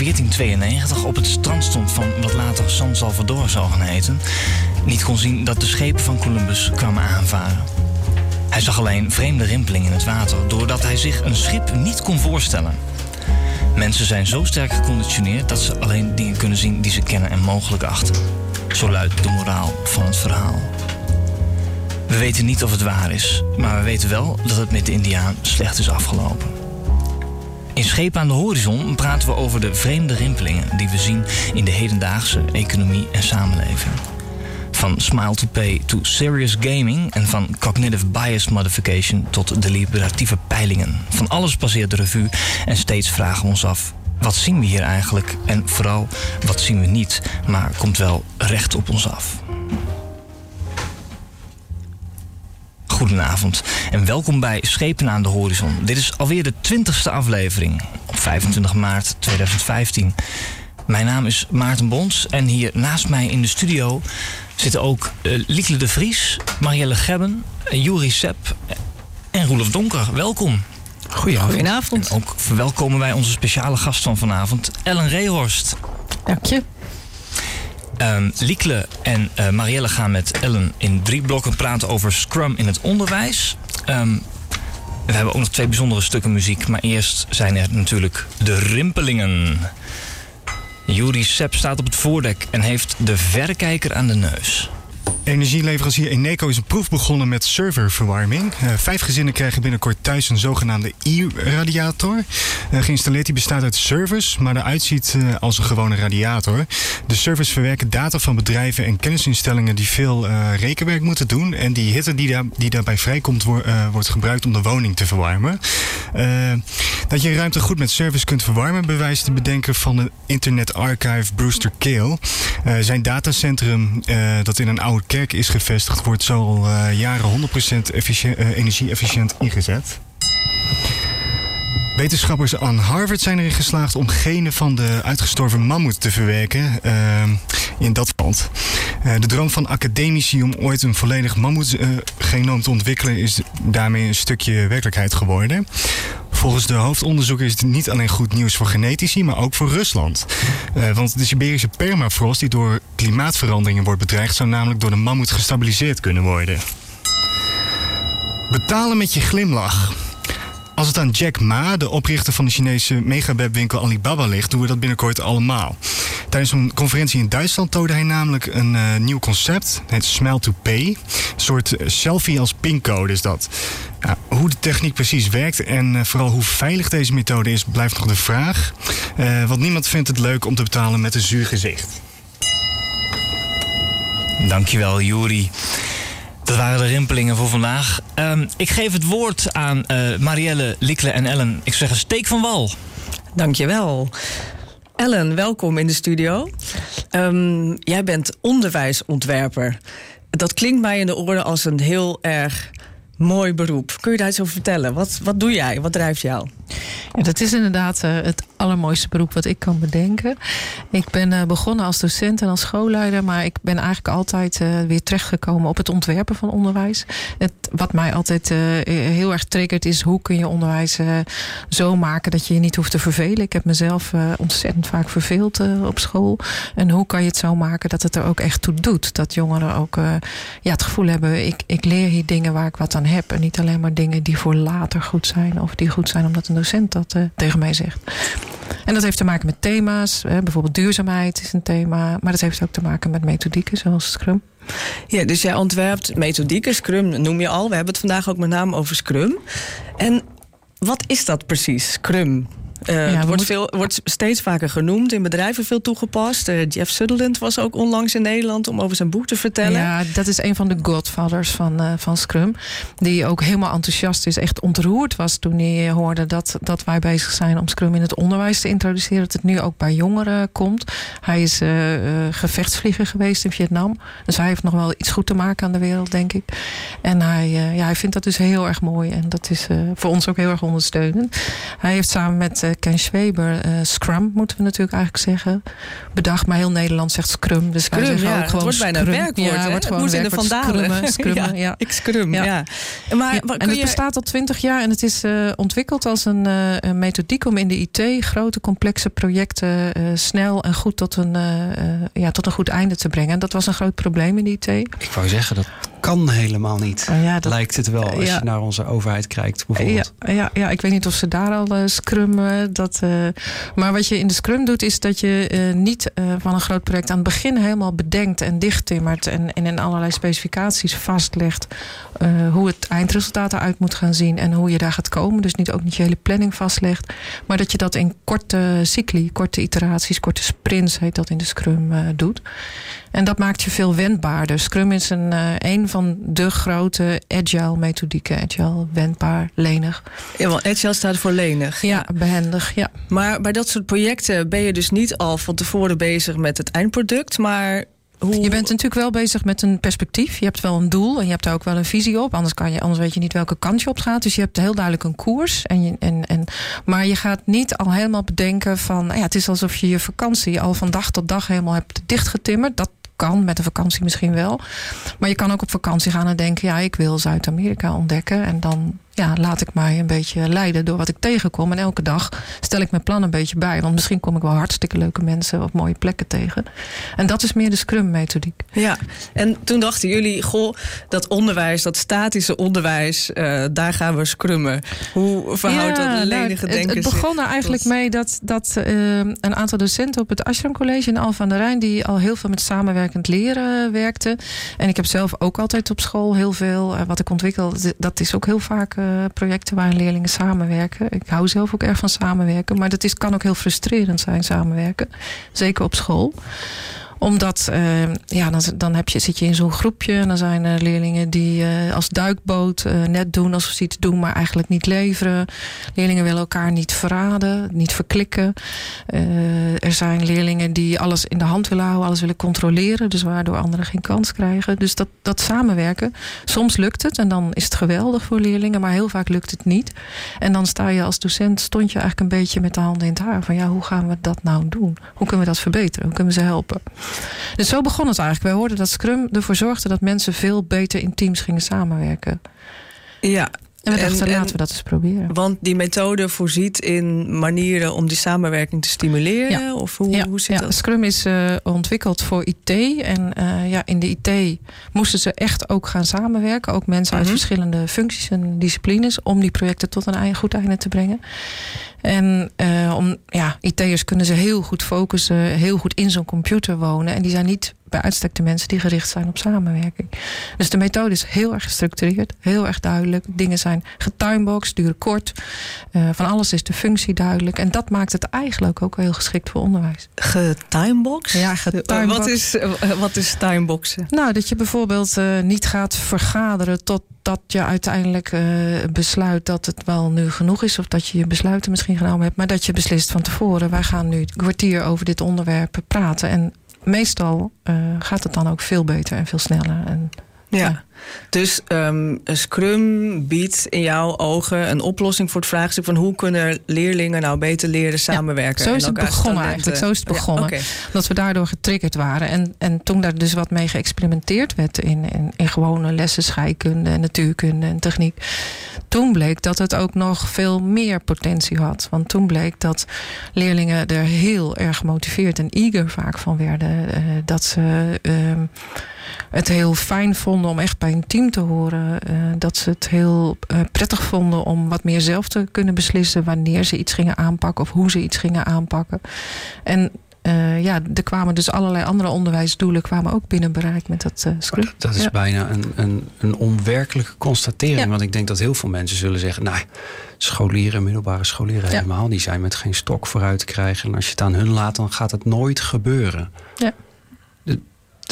1492 op het strand stond van wat later San Salvador zou gaan heten, niet kon zien dat de schepen van Columbus kwamen aanvaren. Hij zag alleen vreemde rimpelingen in het water, doordat hij zich een schip niet kon voorstellen. Mensen zijn zo sterk geconditioneerd dat ze alleen dingen kunnen zien die ze kennen en mogelijk achten. Zo luidt de moraal van het verhaal. We weten niet of het waar is, maar we weten wel dat het met de Indiaan slecht is afgelopen. In Scheep aan de Horizon praten we over de vreemde rimpelingen die we zien in de hedendaagse economie en samenleving. Van smile to pay to serious gaming en van cognitive bias modification tot deliberatieve peilingen. Van alles passeert de revue en steeds vragen we ons af: wat zien we hier eigenlijk? En vooral, wat zien we niet, maar komt wel recht op ons af. Goedenavond en welkom bij Schepen aan de Horizon. Dit is alweer de twintigste aflevering op 25 maart 2015. Mijn naam is Maarten Bons en hier naast mij in de studio zitten ook uh, Liekle de Vries, Marielle Gebben, uh, Juri Sepp en Roelof Donker. Welkom. Goedenavond. Goedenavond. En ook verwelkomen wij onze speciale gast van vanavond, Ellen Reehorst. Dank je. Um, Liekle en uh, Marielle gaan met Ellen in drie blokken praten over Scrum in het onderwijs. Um, we hebben ook nog twee bijzondere stukken muziek, maar eerst zijn er natuurlijk de rimpelingen. Juri Sepp staat op het voordek en heeft de verrekijker aan de neus. Energieleverancier Eneco is een proef begonnen met serververwarming. Uh, vijf gezinnen krijgen binnenkort thuis een zogenaamde e-radiator. Uh, geïnstalleerd die bestaat uit servers, maar eruit ziet uh, als een gewone radiator. De servers verwerken data van bedrijven en kennisinstellingen die veel rekenwerk moeten doen. En die hitte die, daar, die daarbij vrijkomt, wo wordt gebruikt om de woning te verwarmen. dat je ruimte goed met servers kunt verwarmen, bewijst de bedenker van de Internet Archive Brewster Kale. zijn datacentrum dat in een oude kerk is gevestigd, wordt zo al uh, jaren 100% efficiënt, uh, energie-efficiënt ingezet. Wetenschappers aan Harvard zijn erin geslaagd om genen van de uitgestorven mammoet te verwerken uh, in dat land. de droom van academici om ooit een volledig mammoetgenoom te ontwikkelen is daarmee een stukje werkelijkheid geworden. Volgens de hoofdonderzoeker is het niet alleen goed nieuws voor genetici, maar ook voor Rusland. Uh, want de Siberische permafrost, die door klimaatveranderingen wordt bedreigd, zou namelijk door de mammoet gestabiliseerd kunnen worden. Betalen met je glimlach. Als het aan Jack Ma, de oprichter van de Chinese megawebwinkel Alibaba, ligt, doen we dat binnenkort allemaal. Tijdens een conferentie in Duitsland toonde hij namelijk een uh, nieuw concept. Het Smell to Pay. Een soort selfie als pincode is dat. Hoe de techniek precies werkt en uh, vooral hoe veilig deze methode is, blijft nog de vraag. Uh, want niemand vindt het leuk om te betalen met een zuur gezicht. Dankjewel, Juri. Dat waren de rimpelingen voor vandaag. Um, ik geef het woord aan uh, Marielle, Likle en Ellen. Ik zeg een steek van wal. Dankjewel. Ellen, welkom in de studio. Um, jij bent onderwijsontwerper. Dat klinkt mij in de oren als een heel erg mooi beroep. Kun je daar iets over vertellen? Wat, wat doe jij? Wat drijft jou? Ja, dat is inderdaad uh, het allermooiste beroep wat ik kan bedenken. Ik ben uh, begonnen als docent en als schoolleider, maar ik ben eigenlijk altijd uh, weer terechtgekomen op het ontwerpen van onderwijs. Het, wat mij altijd heel erg triggert is hoe kun je onderwijs zo maken dat je je niet hoeft te vervelen. Ik heb mezelf ontzettend vaak verveeld op school. En hoe kan je het zo maken dat het er ook echt toe doet? Dat jongeren ook ja, het gevoel hebben, ik, ik leer hier dingen waar ik wat aan heb. En niet alleen maar dingen die voor later goed zijn of die goed zijn omdat een docent dat tegen mij zegt. En dat heeft te maken met thema's. Hè, bijvoorbeeld duurzaamheid is een thema. Maar dat heeft ook te maken met methodieken zoals Scrum. Ja, dus jij ontwerpt methodieken. Scrum noem je al. We hebben het vandaag ook met name over Scrum. En wat is dat precies, Scrum? Uh, ja, wordt, veel, wordt steeds vaker genoemd, in bedrijven veel toegepast. Uh, Jeff Sutherland was ook onlangs in Nederland om over zijn boek te vertellen. Ja, dat is een van de godfathers van, uh, van Scrum. Die ook helemaal enthousiast is, echt ontroerd was toen hij hoorde dat, dat wij bezig zijn om Scrum in het onderwijs te introduceren. Dat het nu ook bij jongeren komt. Hij is gevechtsvlieger geweest in Vietnam. Dus hij heeft nog wel iets goed te maken aan de wereld, denk ik. En hij, ja, hij vindt dat dus heel erg mooi. En dat is voor ons ook heel erg ondersteunend. Hij heeft samen met Ken Schweber Scrum, moeten we natuurlijk eigenlijk zeggen. Bedacht, maar heel Nederland zegt Scrum. Dus Scrum, zeggen ja, ook gewoon het wordt bijna scrum. werkwoord. Ja, het wordt gewoon moet in de vandalen. Scrummen, ja, Ik scrum, ja. Ja. Maar, en het je... bestaat al twintig jaar en het is eh, ontwikkeld als een, eh, een methodiek om in de IT grote complexe projecten eh, snel en goed tot een, eh, eh, ja, tot een goed einde te brengen. En dat was een groot probleem in de IT. Ik wou zeggen, dat kan helemaal niet. Maar ja, dat, Lijkt het wel als Ja. je naar onze overheid kijkt, ja, bijvoorbeeld. ja, ja, ik weet niet of ze daar al eh, scrummen. Dat, eh, maar wat je in de scrum doet, is dat je eh, niet van een groot project aan het begin helemaal bedenkt en dichttimmert en, en in allerlei specificaties vastlegt hoe het eindresultaat eruit moet gaan zien en hoe je daar gaat komen. Dus niet ook niet je hele planning vastlegt, maar dat je dat in korte cycli, korte iteraties, korte sprints heet dat in de scrum doet. En dat maakt je veel wendbaarder. Scrum is een, een van de grote agile methodieken. Agile, wendbaar, lenig. Ja, want Agile staat voor lenig. Ja, behendig. Ja. Maar bij dat soort projecten ben je dus niet al van tevoren bezig met het eindproduct, maar hoe... Je bent natuurlijk wel bezig met een perspectief. Je hebt wel een doel en je hebt daar ook wel een visie op. Anders, kan je, anders weet je niet welke kant je op gaat. Dus je hebt heel duidelijk een koers. En je, en, en, maar je gaat niet al helemaal bedenken van... Ja, het is alsof je je vakantie al van dag tot dag helemaal hebt dichtgetimmerd. Dat kan, met een vakantie misschien wel. Maar je kan ook op vakantie gaan en denken... ja, ik wil Zuid-Amerika ontdekken. En dan ja, laat ik mij een beetje leiden door wat ik tegenkom. En elke dag stel ik mijn plan een beetje bij. Want misschien kom ik wel hartstikke leuke mensen op mooie plekken tegen. En dat is meer de Scrum-methodiek. Ja, en toen dachten jullie, goh, dat onderwijs, dat statische onderwijs, uh, daar gaan we scrummen. Hoe verhoudt ja, dat lenige nou, denken Het, het begon er eigenlijk tot... mee dat, dat uh, een aantal docenten op het Ashram College in Alphen aan de Rijn... die al heel veel met samenwerkend leren werkten. En ik heb zelf ook altijd op school heel veel... Uh, wat ik ontwikkel, dat is ook heel vaak projecten waarin leerlingen samenwerken. Ik hou zelf ook erg van samenwerken. Maar dat is, kan ook heel frustrerend zijn, samenwerken. Zeker op school omdat, uh, ja, dan, dan heb je, zit je in zo'n groepje en dan zijn er leerlingen die uh, als duikboot uh, net doen alsof ze iets doen, maar eigenlijk niet leveren. Leerlingen willen elkaar niet verraden, niet verklikken. er zijn leerlingen die alles in de hand willen houden, alles willen controleren, dus waardoor anderen geen kans krijgen. Dus dat, dat samenwerken, soms lukt het en dan is het geweldig voor leerlingen, maar heel vaak lukt het niet. En dan sta je als docent, stond je eigenlijk een beetje met de handen in het haar van ja, hoe gaan we dat nou doen? Hoe kunnen we dat verbeteren? Hoe kunnen we ze helpen? Dus zo begon het eigenlijk. Wij hoorden dat Scrum ervoor zorgde dat mensen veel beter in teams gingen samenwerken. Ja. En we dachten, en, laten we dat eens proberen. Want die methode voorziet in manieren om die samenwerking te stimuleren? Ja. Of hoe, ja, hoe zit ja. dat? Scrum is uh, ontwikkeld voor IT. En uh, ja, in de IT moesten ze echt ook gaan samenwerken. Ook mensen uit Mhm. verschillende functies en disciplines. Om die projecten tot een eigen goed einde te brengen. En uh, om, ja, IT'ers kunnen ze heel goed focussen. Heel goed in zo'n computer wonen. En die zijn niet bij uitstek de mensen die gericht zijn op samenwerking. Dus de methode is heel erg gestructureerd, heel erg duidelijk. Dingen zijn getimeboxed, duren kort. Uh, van alles is de functie duidelijk. En dat maakt het eigenlijk ook heel geschikt voor onderwijs. Getimeboxed? Ja, getimeboxed. Wat is, uh, wat is timeboxen? Nou, dat je bijvoorbeeld uh, niet gaat vergaderen tot dat je uiteindelijk besluit dat het wel nu genoeg is. Of dat je je besluiten misschien genomen hebt. Maar dat je beslist van tevoren. Wij gaan nu een kwartier over dit onderwerp praten. En meestal uh, gaat het dan ook veel beter en veel sneller. En, ja. Dus um, Scrum biedt in jouw ogen een oplossing voor het vraagstuk van hoe kunnen leerlingen nou beter leren samenwerken. Ja, zo is het begonnen eigenlijk. Zo is het begonnen. Ja, okay. Dat we daardoor getriggerd waren. En, en toen daar dus wat mee geëxperimenteerd werd in, in, in gewone lessen scheikunde en natuurkunde en techniek. Toen bleek dat het ook nog veel meer potentie had. Want toen bleek dat leerlingen er heel erg gemotiveerd en eager vaak van werden. Uh, dat ze. Uh, het heel fijn vonden om echt bij een team te horen. Uh, dat ze het heel uh, prettig vonden om wat meer zelf te kunnen beslissen wanneer ze iets gingen aanpakken of hoe ze iets gingen aanpakken. En uh, ja, er kwamen dus allerlei andere onderwijsdoelen kwamen ook binnen bereik met dat uh. Dat, dat is ja. bijna een, een, een onwerkelijke constatering. Ja. Want ik denk dat heel veel mensen zullen zeggen, nou, scholieren, middelbare scholieren ja. helemaal, die zijn met geen stok vooruit te krijgen. En als je het aan hun laat, dan gaat het nooit gebeuren. Ja.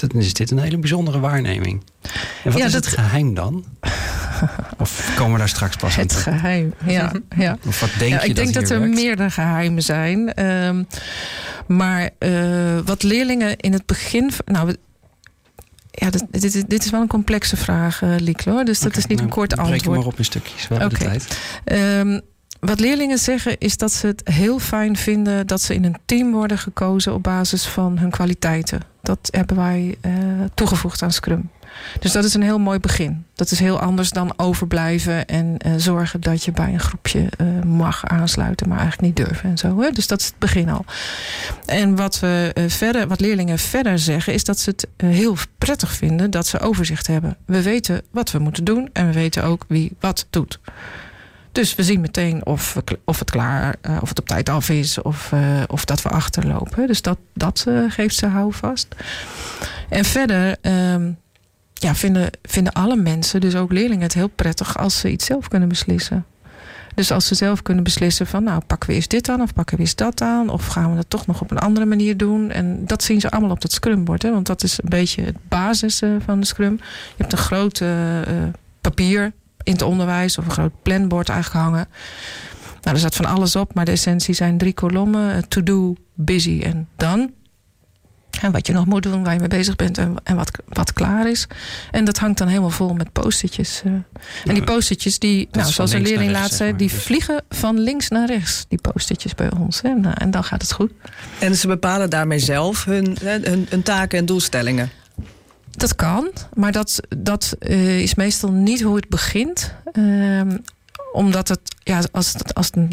Dan is dit een hele bijzondere waarneming. En wat ja, is dat... het geheim dan? Of komen we daar straks pas aan Het toe? geheim, ja. ja. Of wat denk ja, je ik denk dat, er werkt? meerdere geheimen zijn. Um, maar uh, wat leerlingen in het begin... Nou, ja, dit, dit, dit is wel een complexe vraag, uh, Lieklo. Dus dat okay, is niet nou, een kort antwoord. Breek maar op in stukjes, we okay. de tijd. Um, wat leerlingen zeggen is dat ze het heel fijn vinden dat ze in een team worden gekozen op basis van hun kwaliteiten. Dat hebben wij uh, toegevoegd aan Scrum. Dus dat is een heel mooi begin. Dat is heel anders dan overblijven en uh, zorgen dat je bij een groepje uh, mag aansluiten, maar eigenlijk niet durven en zo. Hè? Dus dat is het begin al. En wat, we, verder, wat leerlingen verder zeggen, is dat ze het heel prettig vinden dat ze overzicht hebben. We weten wat we moeten doen en we weten ook wie wat doet. Dus we zien meteen of, of het klaar, uh, of het op tijd af is, of, uh, of dat we achterlopen. Dus dat, dat uh, geeft ze houvast. En verder um, ja, vinden, alle mensen, dus ook leerlingen, het heel prettig als ze iets zelf kunnen beslissen. Dus als ze zelf kunnen beslissen van nou pakken we eerst dit aan of pakken we eerst dat aan of gaan we dat toch nog op een andere manier doen. En dat zien ze allemaal op dat scrumbord. Hè, want dat is een beetje het basis van de scrum. Je hebt een groot uh, papier in het onderwijs of een groot planbord aangehangen. Nou, er staat van alles op, maar de essentie zijn drie kolommen: to do, busy en done. En wat je nog moet doen, waar je mee bezig bent en, en wat, wat klaar is. En dat hangt dan helemaal vol met postertjes. Uh. en die postertjes, die, nou, zoals een leerling laat zei, die dus. vliegen van links naar rechts, die postertjes bij ons. En, uh, en dan gaat het goed. En ze bepalen daarmee zelf hun, hun, hun taken en doelstellingen. Dat kan, maar dat, dat uh, is meestal niet hoe het begint. Uh, omdat het, ja, als, als het een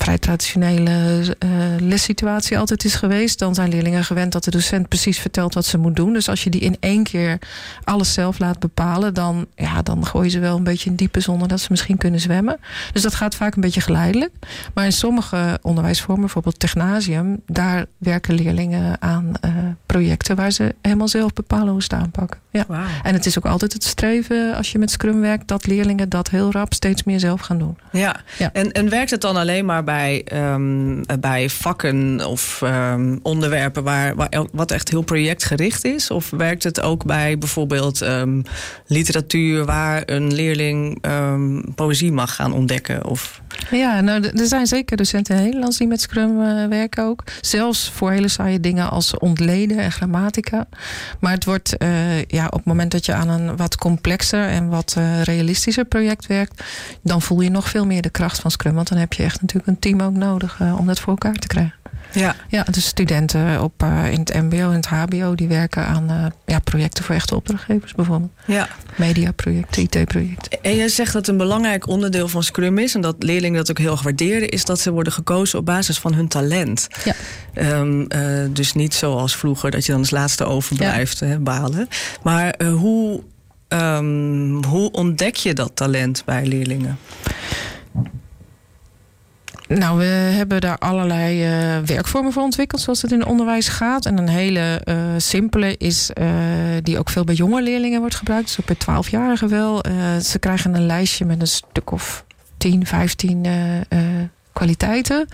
vrij traditionele uh, lessituatie altijd is geweest, dan zijn leerlingen gewend dat de docent precies vertelt wat ze moet doen. Dus als je die in één keer alles zelf laat bepalen, dan, ja, dan gooi je ze wel een beetje in diepe zonder dat ze misschien kunnen zwemmen. Dus dat gaat vaak een beetje geleidelijk. Maar in sommige onderwijsvormen, bijvoorbeeld technasium, daar werken leerlingen aan uh, projecten waar ze helemaal zelf bepalen hoe ze aanpakken. Ja. Wow. En het is ook altijd het streven als je met Scrum werkt, dat leerlingen dat heel rap steeds meer zelf gaan doen. Ja, ja. En, en werkt het dan alleen maar bij, um, bij vakken of um, onderwerpen waar, waar, wat echt heel projectgericht is? Of werkt het ook bij bijvoorbeeld um, literatuur waar een leerling poëzie mag gaan ontdekken? Of... Ja, nou, er zijn zeker docenten in Nederlands die met Scrum uh, werken ook. Zelfs voor hele saaie dingen als ontleden en grammatica. Maar het wordt uh, ja, op het moment dat je aan een wat complexer en wat uh, realistischer project werkt, dan voel je nog veel meer de kracht van Scrum. Want dan heb je echt natuurlijk een team ook nodig uh, om dat voor elkaar te krijgen. Ja, ja dus studenten op, uh, in het MBO en het HBO die werken aan uh, ja, projecten voor echte opdrachtgevers bijvoorbeeld. Ja. Mediaprojecten, IT-projecten. En jij zegt dat een belangrijk onderdeel van Scrum is, en dat leerlingen dat ook heel erg waarderen, is dat ze worden gekozen op basis van hun talent. Ja. Um, uh, dus niet zoals vroeger dat je dan als laatste overblijft, ja. hè, balen. Maar hoe, um, hoe ontdek je dat talent bij leerlingen? Nou, we hebben daar allerlei uh, werkvormen voor ontwikkeld, zoals het in het onderwijs gaat. En een hele uh, simpele is, uh, die ook veel bij jonge leerlingen wordt gebruikt, dus ook bij twaalfjarigen wel. ze krijgen een lijstje met een stuk of 10, 15 kwaliteiten.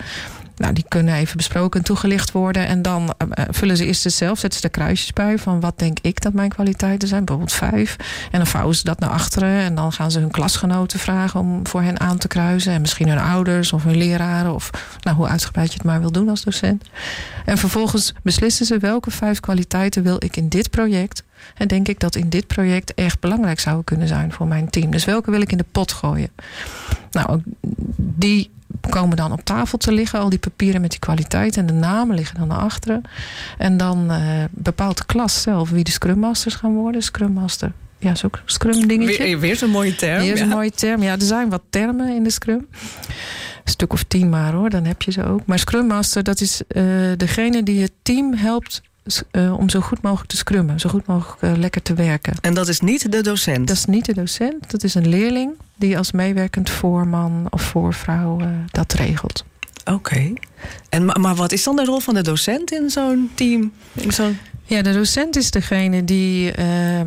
Nou, die kunnen even besproken en toegelicht worden. En dan uh, vullen ze eerst zelf, zetten ze de kruisjes bij van wat denk ik dat mijn kwaliteiten zijn, bijvoorbeeld vijf. En dan vouwen ze dat naar achteren en dan gaan ze hun klasgenoten vragen om voor hen aan te kruisen. En misschien hun ouders of hun leraren of nou, hoe uitgebreid je het maar wil doen als docent. En vervolgens beslissen ze welke vijf kwaliteiten wil ik in dit project. En denk ik dat in dit project echt belangrijk zouden kunnen zijn voor mijn team. Dus welke wil ik in de pot gooien? Nou, die komen dan op tafel te liggen. Al die papieren met die kwaliteit en de namen liggen dan naar achteren. En dan uh, bepaalt de klas zelf wie de Scrum Masters gaan worden. Scrum Master. Ja, is ook Scrum dingetje. Weer, weer zo'n mooie term. Weer zo'n ja. mooie term. Ja, er zijn wat termen in de Scrum. Een stuk of tien maar hoor, dan heb je ze ook. Maar Scrum Master, dat is uh, degene die het team helpt uh, om zo goed mogelijk te scrummen. Zo goed mogelijk uh, lekker te werken. En dat is niet de docent? Dat is niet de docent. Dat is een leerling die als meewerkend voorman of voorvrouw uh, dat regelt. Oké. Okay. En maar, maar wat is dan de rol van de docent in zo'n team? In zo'n ja, de docent is degene die uh,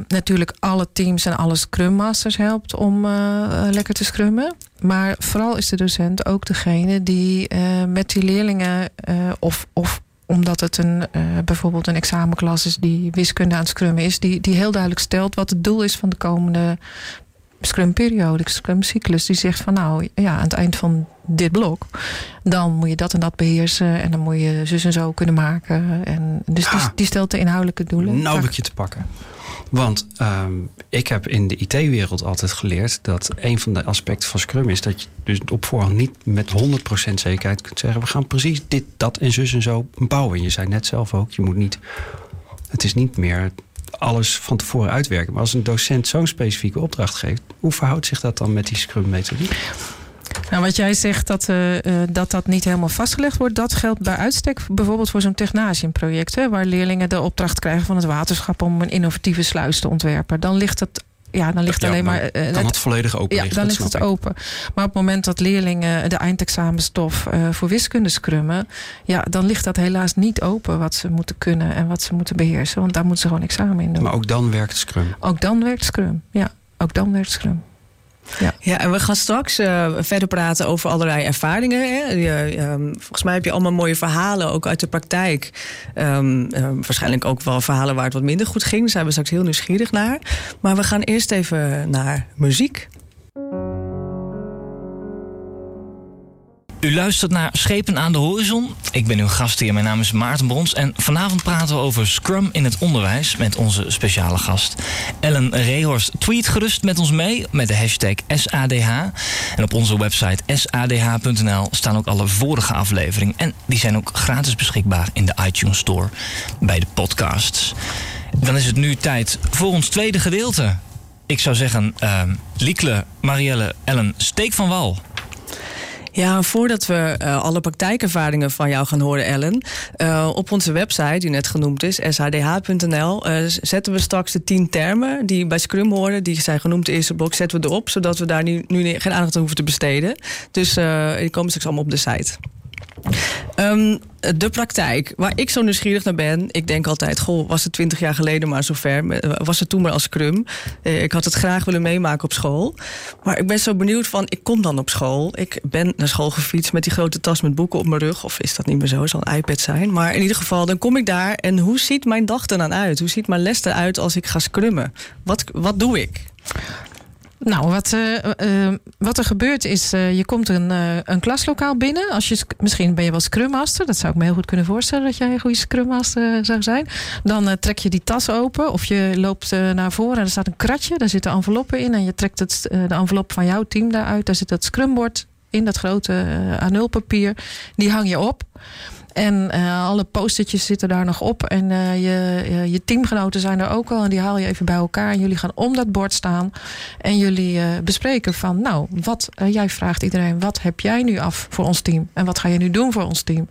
natuurlijk alle teams en alle Scrum Masters helpt om uh, lekker te scrummen. Maar vooral is de docent ook degene die uh, met die leerlingen of, of omdat het een, uh, bijvoorbeeld een examenklas is die wiskunde aan het scrummen is, die, die heel duidelijk stelt wat het doel is van de komende Scrum-periode, Scrum-cyclus, die zegt van nou ja, aan het eind van dit blok, dan moet je dat en dat beheersen en dan moet je zus en zo kunnen maken. En dus die, die, stelt de inhoudelijke doelen. Nou heb ik je te pakken. Want ehm, ik heb in de IT-wereld altijd geleerd dat een van de aspecten van Scrum is dat je dus op voorhand niet met 100% zekerheid kunt zeggen: we gaan precies dit, dat en zus en zo bouwen. Je zei net zelf ook, je moet niet. Het is niet meer alles van tevoren uitwerken. Maar als een docent zo'n specifieke opdracht geeft, hoe verhoudt zich dat dan met die Scrum-methodiek? Nou, wat jij zegt dat, uh, dat dat niet helemaal vastgelegd wordt, dat geldt bij uitstek bijvoorbeeld voor zo'n technasiumproject, waar leerlingen de opdracht krijgen van het waterschap om een innovatieve sluis te ontwerpen. Dan ligt het ja, dan ligt alleen maar. Dan het volledig open. Ja, dan ligt het open. Maar op het moment dat leerlingen de eindexamenstof uh, voor wiskunde scrummen, ja, dan ligt dat helaas niet open wat ze moeten kunnen en wat ze moeten beheersen. Want daar moeten ze gewoon examen in doen. Maar ook dan werkt Scrum. Ook dan werkt Scrum. Ja, ook dan werkt Scrum. Ja. ja, en we gaan straks uh, verder praten over allerlei ervaringen. Hè. Je, um, volgens mij heb je allemaal mooie verhalen, ook uit de praktijk. Um, um, waarschijnlijk ook wel verhalen waar het wat minder goed ging. Daar zijn we straks heel nieuwsgierig naar. Maar we gaan eerst even naar muziek. U luistert naar Schepen aan de Horizon. Ik ben uw gast hier. Mijn naam is Maarten Brons. En vanavond praten we over Scrum in het onderwijs met onze speciale gast. Ellen Rehorst tweet gerust met ons mee met de hashtag SADH. En op onze website sadh.nl staan ook alle vorige afleveringen. En die zijn ook gratis beschikbaar in de iTunes Store bij de podcasts. Dan is het nu tijd voor ons tweede gedeelte. Ik zou zeggen, uh, Liekle, Marielle, Ellen, steek van wal. Ja, voordat we uh, alle praktijkervaringen van jou gaan horen, Ellen. Uh, op onze website, die net genoemd is, shDH.nl, uh, zetten we straks de tien termen die bij Scrum horen. Die zijn genoemd in eerste blok, zetten we erop, zodat we daar nu, nu geen aandacht aan hoeven te besteden. Dus die komen straks allemaal op de site. Um, de praktijk, waar ik zo nieuwsgierig naar ben. Ik denk altijd, goh, was het twintig jaar geleden maar zover. Was het toen maar als scrum. Eh, ik had het graag willen meemaken op school. Maar ik ben zo benieuwd van, ik kom dan op school. Ik ben naar school gefietst met die grote tas met boeken op mijn rug. Of is dat niet meer zo, zal een iPad zijn. Maar in ieder geval, dan kom ik daar. En hoe ziet mijn dag er dan uit? Hoe ziet mijn les eruit als ik ga scrummen? Wat, wat doe ik? Nou, wat, uh, uh, wat er gebeurt is, uh, je komt een, een klaslokaal binnen. Als je, misschien ben je wel Scrum Master. Dat zou ik me heel goed kunnen voorstellen dat jij een goede Scrum Master zou zijn. Dan trek je die tas open of je loopt naar voren en er staat een kratje. Daar zitten enveloppen in en je trekt het, de envelop van jouw team daaruit. Daar zit dat Scrumbord in, dat grote A0 papier. Die hang je op. En uh, alle postertjes zitten daar nog op. En uh, je, je teamgenoten zijn er ook al. En die haal je even bij elkaar. En jullie gaan om dat bord staan. En jullie bespreken van... Nou, wat, jij vraagt iedereen... Wat heb jij nu af voor ons team? En wat ga je nu doen voor ons team?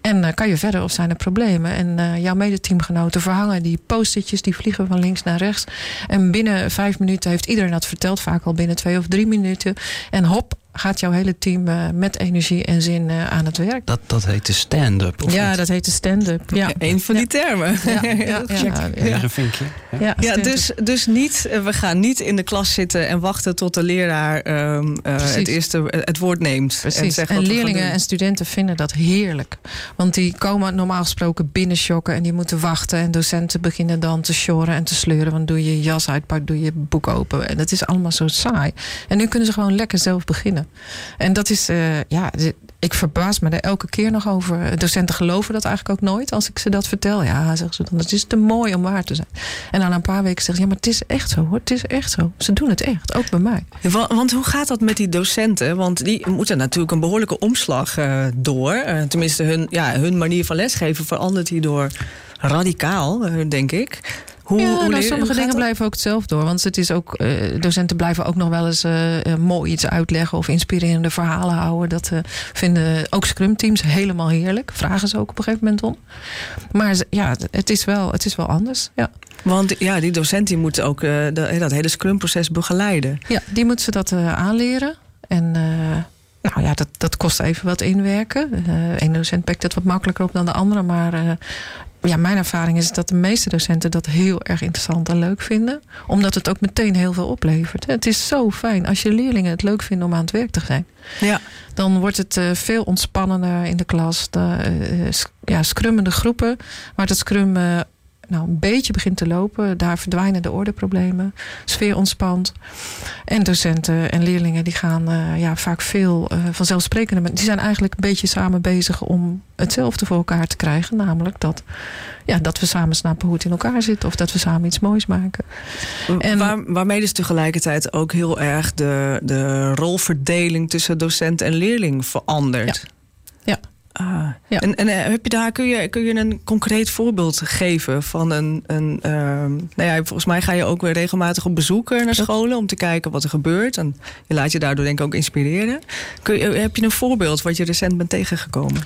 En kan je verder of zijn er problemen? En jouw medeteamgenoten verhangen die postertjes. Die vliegen van links naar rechts. En binnen vijf minuten heeft iedereen dat verteld. Vaak al binnen twee of drie minuten. En hop, gaat jouw hele team uh, met energie en zin uh, aan het werk. Dat, dat heet de stand-up. Ja, dat heet de stand-up. Ja. Een van die termen. Ja, ja, ja, ja, een vinkje. Ja, dus, dus niet, we gaan niet in de klas zitten en wachten tot de leraar um, uh, het eerste het woord neemt. Precies. En, en leerlingen en studenten vinden dat heerlijk. Want die komen normaal gesproken binnenschokken en die moeten wachten. En docenten beginnen dan te sjoren en te sleuren. Want doe je jas uit, pak, doe je boek open. En dat is allemaal zo saai. En nu kunnen ze gewoon lekker zelf beginnen. En dat is, uh, ja, ik verbaas me er elke keer nog over. Docenten geloven dat eigenlijk ook nooit als ik ze dat vertel. Ja, zeggen ze dan, het is te mooi om waar te zijn. En dan een paar weken zeggen ze, ja, maar het is echt zo hoor. Het is echt zo. Ze doen het echt, ook bij mij. Want, want hoe gaat dat met die docenten? Want die moeten natuurlijk een behoorlijke omslag uh, door. Uh, tenminste, hun, ja, hun manier van lesgeven verandert hierdoor radicaal, denk ik. Hoe, ja, hoe nou, sommige dingen blijven ook hetzelfde door. Want het is ook, uh, docenten blijven ook nog wel eens uh, mooi iets uitleggen of inspirerende verhalen houden. Dat uh, vinden ook scrum-teams helemaal heerlijk. Vragen ze ook op een gegeven moment om. Maar ja, het is wel, het is wel anders. Ja. Want ja, die docent die moet ook de, dat hele scrum-proces begeleiden. Ja, die moet ze dat aanleren. En nou ja, dat, dat kost even wat inwerken. Eén docent pakt het wat makkelijker op dan de andere. Maar ja, mijn ervaring is dat de meeste docenten dat heel erg interessant en leuk vinden. Omdat het ook meteen heel veel oplevert. Het is zo fijn als je leerlingen het leuk vinden om aan het werk te zijn. Ja. Dan wordt het uh, veel ontspannender in de klas. De, uh, ja, scrummende groepen. Waar het scrum nou, een beetje begint te lopen, daar verdwijnen de ordeproblemen. Sfeer ontspant. En docenten en leerlingen die gaan uh, ja, vaak veel uh, vanzelfsprekende. Die zijn eigenlijk een beetje samen bezig om hetzelfde voor elkaar te krijgen. Namelijk dat, ja, dat we samen snappen hoe het in elkaar zit. Of dat we samen iets moois maken. En Waar, waarmee dus tegelijkertijd ook heel erg de, de rolverdeling tussen docent en leerling verandert. Ja. Ah, ja. En, en eh, heb je daar, kun je, kun je een concreet voorbeeld geven van een. een uh, nou ja, volgens mij ga je ook weer regelmatig op bezoek naar scholen om te kijken wat er gebeurt. En je laat je daardoor denk ik ook inspireren. Kun je, heb je een voorbeeld wat je recent bent tegengekomen?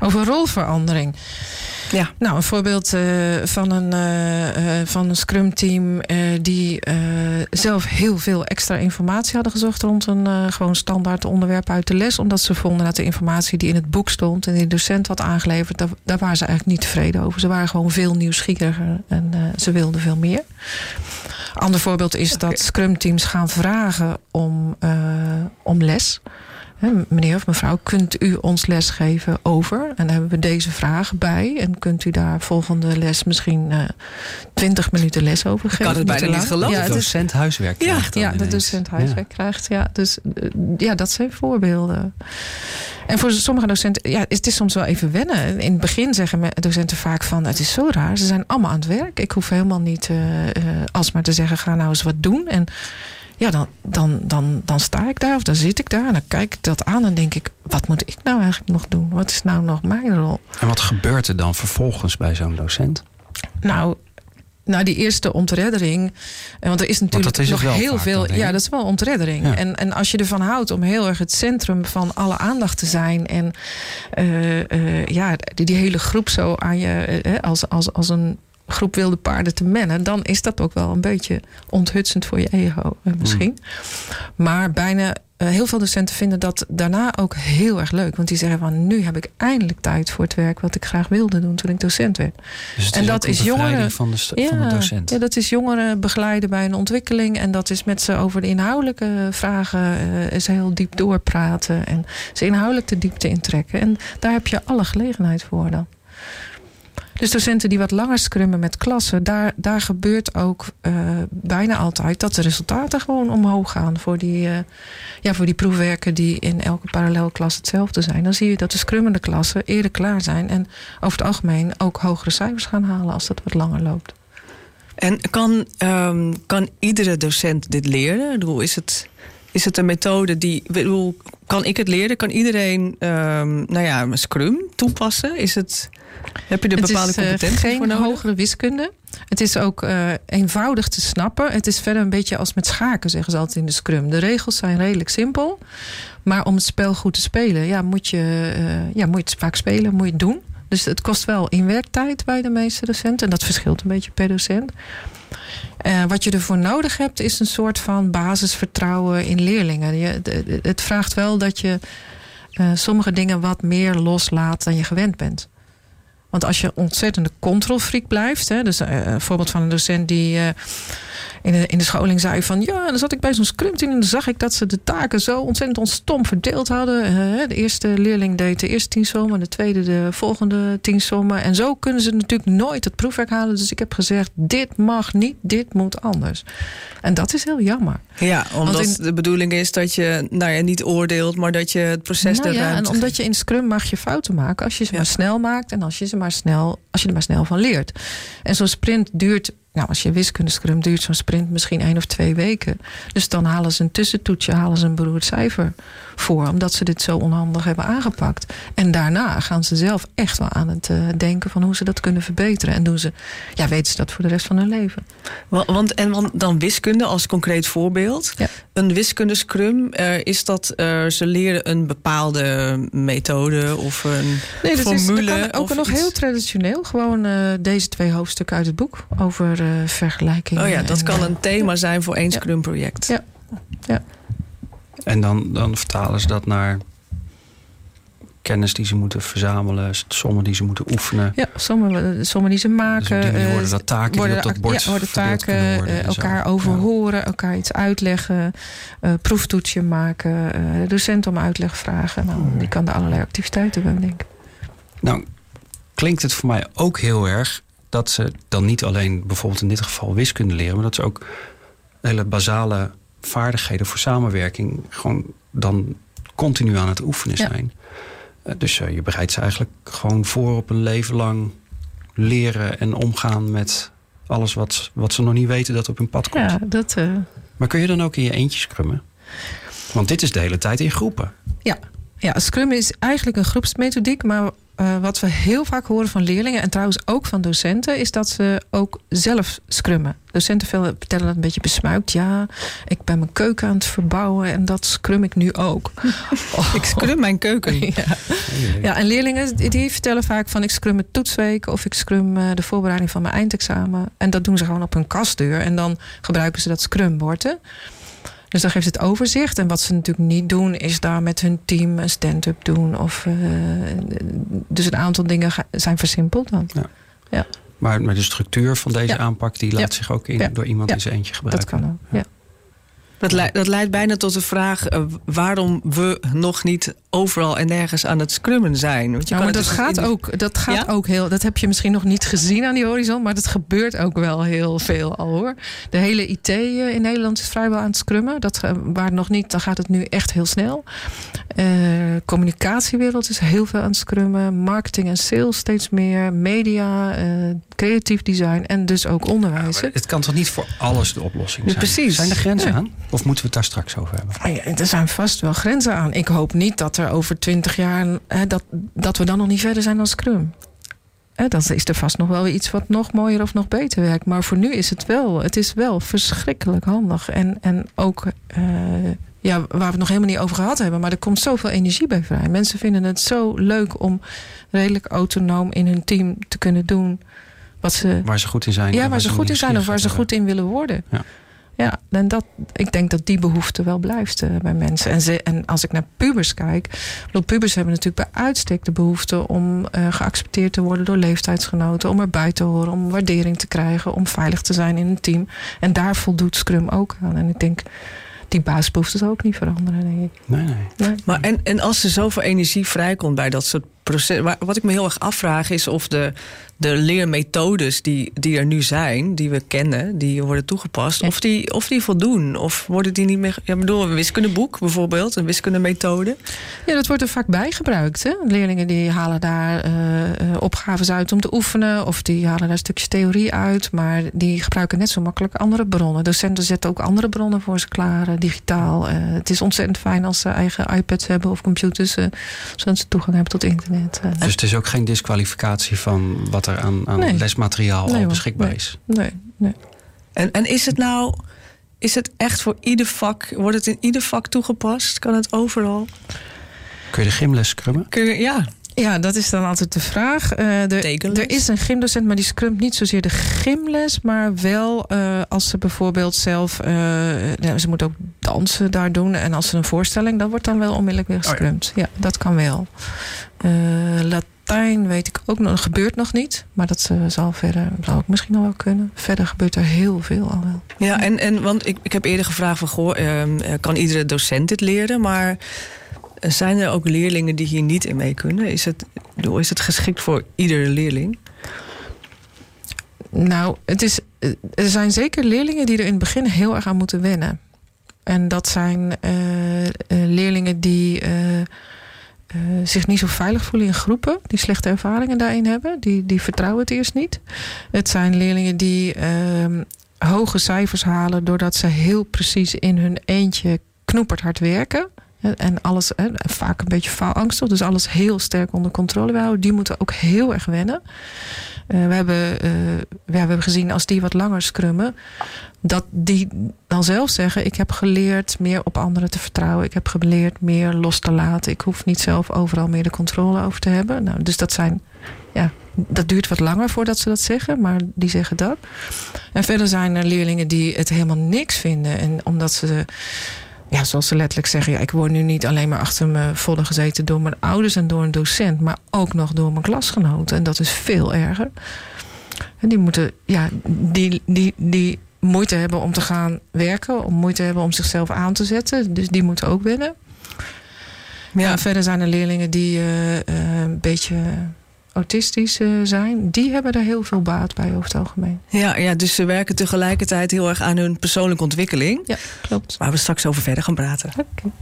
Over rolverandering. Ja. Nou, een voorbeeld uh, van een, uh, uh, van een Scrum-team die zelf heel veel extra informatie hadden gezocht rond een gewoon standaard onderwerp uit de les. Omdat ze vonden dat de informatie die in het boek stond en die de docent had aangeleverd, daar, daar waren ze eigenlijk niet tevreden over. Ze waren gewoon veel nieuwsgieriger en ze wilden veel meer. Ander voorbeeld is dat Scrum-teams gaan vragen om, om les meneer of mevrouw, kunt u ons lesgeven over? En dan hebben we deze vraag bij. En kunt u daar volgende les misschien uh, eh, 20 minuten les over geven? Kan het bijna niet geloven. Ja, de docent huiswerk krijgt. Ja, de docent huiswerk krijgt. Ja, dus uh, ja, dat zijn voorbeelden. En voor sommige docenten, ja, het is soms wel even wennen. In het begin zeggen docenten vaak van, het is zo raar. Ze zijn allemaal aan het werk. Ik hoef helemaal niet uh, alsmaar te zeggen, ga nou eens wat doen. En ja, dan, dan, dan, dan sta ik daar of dan zit ik daar en dan kijk ik dat aan en denk ik, wat moet ik nou eigenlijk nog doen? Wat is nou nog mijn rol? En wat gebeurt er dan vervolgens bij zo'n docent? Nou, nou, die eerste ontreddering. Eh, want er is natuurlijk is nog heel veel. ja, dat is wel ontreddering. En, en als je ervan houdt om heel erg het centrum van alle aandacht te zijn. En uh, uh, ja, die, die, hele groep zo aan je als, als, als een groep wilde paarden te mennen, dan is dat ook wel een beetje onthutsend voor je ego eh, misschien. Mm. Maar bijna uh, heel veel docenten vinden dat daarna ook heel erg leuk. Want die zeggen van nu heb ik eindelijk tijd voor het werk wat ik graag wilde doen toen ik docent werd. Dus en dat is jongeren van de, ja, van de docent. Ja, dat is jongeren begeleiden bij een ontwikkeling. En dat is met ze over de inhoudelijke vragen uh, is heel diep doorpraten. En ze inhoudelijk de diepte intrekken. En daar heb je alle gelegenheid voor dan. Dus docenten die wat langer scrummen met klassen, daar, daar gebeurt ook uh, bijna altijd dat de resultaten gewoon omhoog gaan voor die, uh, ja, voor die proefwerken die in elke parallelklas hetzelfde zijn. Dan zie je dat de scrummende klassen eerder klaar zijn en over het algemeen ook hogere cijfers gaan halen als dat wat langer loopt. En kan, um, kan iedere docent dit leren? Ik is het is het een methode die. Bedoel, kan ik het leren? Kan iedereen um, nou ja, Scrum toepassen? Is het. Heb je er bepaalde is, uh, competenties geen voor nodig? hogere wiskunde. Het is ook uh, eenvoudig te snappen. Het is verder een beetje als met schaken, zeggen ze altijd in de Scrum. De regels zijn redelijk simpel. Maar om het spel goed te spelen, ja, moet, je, uh, ja, moet je het vaak spelen, moet je het doen. Dus het kost wel inwerktijd bij de meeste docenten. En dat verschilt een beetje per docent. Uh, wat je ervoor nodig hebt, is een soort van basisvertrouwen in leerlingen. Je, het vraagt wel dat je sommige dingen wat meer loslaat dan je gewend bent. Want als je ontzettende controlfreak blijft, hè, dus uh, een voorbeeld van een docent die in de, in de scholing zei van ja, dan zat ik bij zo'n scrumteam en dan zag ik dat ze de taken zo ontzettend stom verdeeld hadden. Uh, de eerste leerling deed de eerste tien sommen, de tweede de volgende tien sommen. En zo kunnen ze natuurlijk nooit het proefwerk halen. Dus ik heb gezegd, dit mag niet, dit moet anders. En dat is heel jammer. Ja, omdat de bedoeling is dat je nou ja, niet oordeelt, maar dat je het proces nou, ja, En omdat je in Scrum mag je fouten maken als je ze ja. maar snel maakt en als je ze maar snel, als je er maar snel van leert. En zo'n sprint duurt nou, als je wiskunde scrum duurt zo'n sprint misschien één of twee weken. Dus dan halen ze een tussentoetje, halen ze een beroerd cijfer voor. Omdat ze dit zo onhandig hebben aangepakt. En daarna gaan ze zelf echt wel aan het uh, denken van hoe ze dat kunnen verbeteren. En doen ze, ja, weten ze dat voor de rest van hun leven. Want, en want dan wiskunde als concreet voorbeeld. Ja. Een wiskunde scrum, uh, is dat uh, ze leren een bepaalde methode of een nee, dat formule? Is, ook nog iets? heel traditioneel. Gewoon deze twee hoofdstukken uit het boek over vergelijking. Oh ja, dat en, kan een thema zijn voor één ja. scrum project. Ja, ja. En dan, dan vertalen ze dat naar kennis die ze moeten verzamelen, sommen die ze moeten oefenen. Ja, sommen, sommen die ze maken. Dus die worden dat taken worden, die op dat bord ja, worden taken, worden, elkaar overhoren, ja. elkaar iets uitleggen, uh, proeftoetsje maken, uh, de docent om uitleg vragen. Nou, die kan er allerlei activiteiten bij denken. Nou, klinkt het voor mij ook heel erg dat ze dan niet alleen bijvoorbeeld in dit geval wiskunde leren, maar dat ze ook hele basale vaardigheden voor samenwerking gewoon dan continu aan het oefenen zijn. Eh, dus uh, je bereidt ze eigenlijk gewoon voor op een leven lang leren en omgaan met alles wat, wat ze nog niet weten dat op hun pad komt. Ja, dat, uh... Maar kun je dan ook in je eentje scrummen? Want dit is de hele tijd in groepen. Ja, ja, Scrum is eigenlijk een groepsmethodiek, maar uh, wat we heel vaak horen van leerlingen en trouwens ook van docenten, is dat ze ook zelf scrummen. Docenten vertellen dat een beetje besmuikt. Ja, ik ben mijn keuken aan het verbouwen en dat scrum ik nu ook. Oh. Ik scrum mijn keuken. ja. ja, en leerlingen die vertellen vaak van ik scrum het toetsweek of ik scrum uh, de voorbereiding van mijn eindexamen. En dat doen ze gewoon op hun kastdeur en dan gebruiken ze dat scrumbord. Dus dan geeft het overzicht. En wat ze natuurlijk niet doen, is daar met hun team een stand-up doen. Of, uh, dus een aantal dingen zijn versimpeld dan. Ja. ja. Maar, maar de structuur van deze aanpak, die laat zich ook in, door iemand in zijn eentje gebruiken. Dat kan ook, ja. Dat, leidt, dat leidt bijna tot de vraag uh, waarom we nog niet overal en nergens aan het scrummen zijn. Want je kan maar dat, dus gaat, ook, dat gaat ook heel. Dat heb je misschien nog niet gezien aan die horizon, maar dat gebeurt ook wel heel veel al hoor. De hele IT eh, in Nederland is vrijwel aan het scrummen. Dat, waar nog niet, dan gaat het nu echt heel snel. Uh, communicatiewereld is heel veel aan het scrummen. Marketing en sales steeds meer. Media, uh, creatief design en dus ook onderwijs. Ja, het kan toch niet voor alles de oplossing zijn? precies. Zijn er grenzen aan? Of moeten we het daar straks over hebben? Ah ja, er zijn vast wel grenzen aan. Ik hoop niet dat er over twintig jaar... Hè, dat, dat we dan nog niet verder zijn dan Scrum. Hè, dan is er vast nog wel iets wat nog mooier of nog beter werkt. Maar voor nu is het wel. Het is wel verschrikkelijk handig. En, en ook... Uh, ja, waar we het nog helemaal niet over gehad hebben. Maar er komt zoveel energie bij vrij. Mensen vinden het zo leuk om redelijk autonoom in hun team te kunnen doen. Wat ze, waar ze goed in zijn. Ja, waar, ze goed in zijn of waar ze goed in willen worden. Ja. Ja, en dat, ik denk dat die behoefte wel blijft uh, bij mensen. En, ze, en als ik naar pubers kijk. Bedoel, pubers hebben natuurlijk bij uitstek de behoefte om uh, geaccepteerd te worden door leeftijdsgenoten. Om erbij te horen, om waardering te krijgen, om veilig te zijn in een team. En daar voldoet Scrum ook aan. En ik denk, die basisbehoeften zal ook niet veranderen, denk ik. Nee, nee. nee. Maar en, en als er zoveel energie vrijkomt bij dat soort processen. Wat ik me heel erg afvraag is of de de leermethodes die, die er nu zijn, die we kennen, die worden toegepast, of, die, of die voldoen. Of worden die niet meer. Ja, bedoel, een wiskundeboek bijvoorbeeld, een wiskundemethode. Ja, dat wordt er vaak bij gebruikt. Hè? Leerlingen die halen daar uh, opgaves uit om te oefenen, of die halen daar een stukje theorie uit, maar die gebruiken net zo makkelijk andere bronnen. Docenten zetten ook andere bronnen voor ze klaar, uh, digitaal. het is ontzettend fijn als ze eigen iPads hebben of computers, zodat ze toegang hebben tot internet. Dus het is ook geen disqualificatie van wat er aan, aan lesmateriaal al beschikbaar is. Nee, nee. En, en is het nou, is het echt voor ieder vak, wordt het in ieder vak toegepast? Kan het overal? Kun je de gymles scrummen? Kun je, ja, ja, dat is dan altijd de vraag. Uh, er, er, is een gymdocent, maar die scrumt niet zozeer de gymles, maar wel uh, als ze bijvoorbeeld zelf, uh, ze moet ook dansen daar doen en als ze een voorstelling, dan wordt dan wel onmiddellijk weer. Oh ja. ja. dat kan wel. Latijn weet ik ook nog, gebeurt nog niet, maar dat zal verder, zal ook misschien nog wel kunnen. Verder gebeurt er heel veel al wel. Ja, en, en want ik, ik heb eerder gevraagd van, goh, ehm, kan iedere docent dit leren, maar zijn er ook leerlingen die hier niet in mee kunnen? Is het, is het geschikt voor iedere leerling? Nou, het is, er zijn zeker leerlingen die er in het begin heel erg aan moeten wennen. En dat zijn uh, leerlingen die uh, zich niet zo veilig voelen in groepen, die slechte ervaringen daarin hebben, die, die vertrouwen het eerst niet. Het zijn leerlingen die ehm, hoge cijfers halen doordat ze heel precies in hun eentje knoeperd hard werken. En alles, vaak een beetje faalangstig. Dus alles heel sterk onder controle houden. Die moeten ook heel erg wennen. Uh, we, hebben, uh, we hebben gezien als die wat langer scrummen. Dat die dan zelf zeggen: Ik heb geleerd meer op anderen te vertrouwen. Ik heb geleerd meer los te laten. Ik hoef niet zelf overal meer de controle over te hebben. Nou, dus dat zijn. Ja, dat duurt wat langer voordat ze dat zeggen, maar die zeggen dat. En verder zijn er leerlingen die het helemaal niks vinden. En omdat ze ja, zoals ze letterlijk zeggen, ja, ik word nu niet alleen maar achter me volle gezeten door mijn ouders en door een docent, maar ook nog door mijn klasgenoten. En dat is veel erger. En die moeten, ja, die, die, die moeite hebben om te gaan werken, om moeite hebben om zichzelf aan te zetten. Dus die moeten ook winnen. Ja. En verder zijn er leerlingen die uh, een beetje autistisch zijn, die hebben er heel veel baat bij over het algemeen. Ja, ja, dus ze werken tegelijkertijd heel erg aan hun persoonlijke ontwikkeling. Ja, klopt. Waar we straks over verder gaan praten. Oké.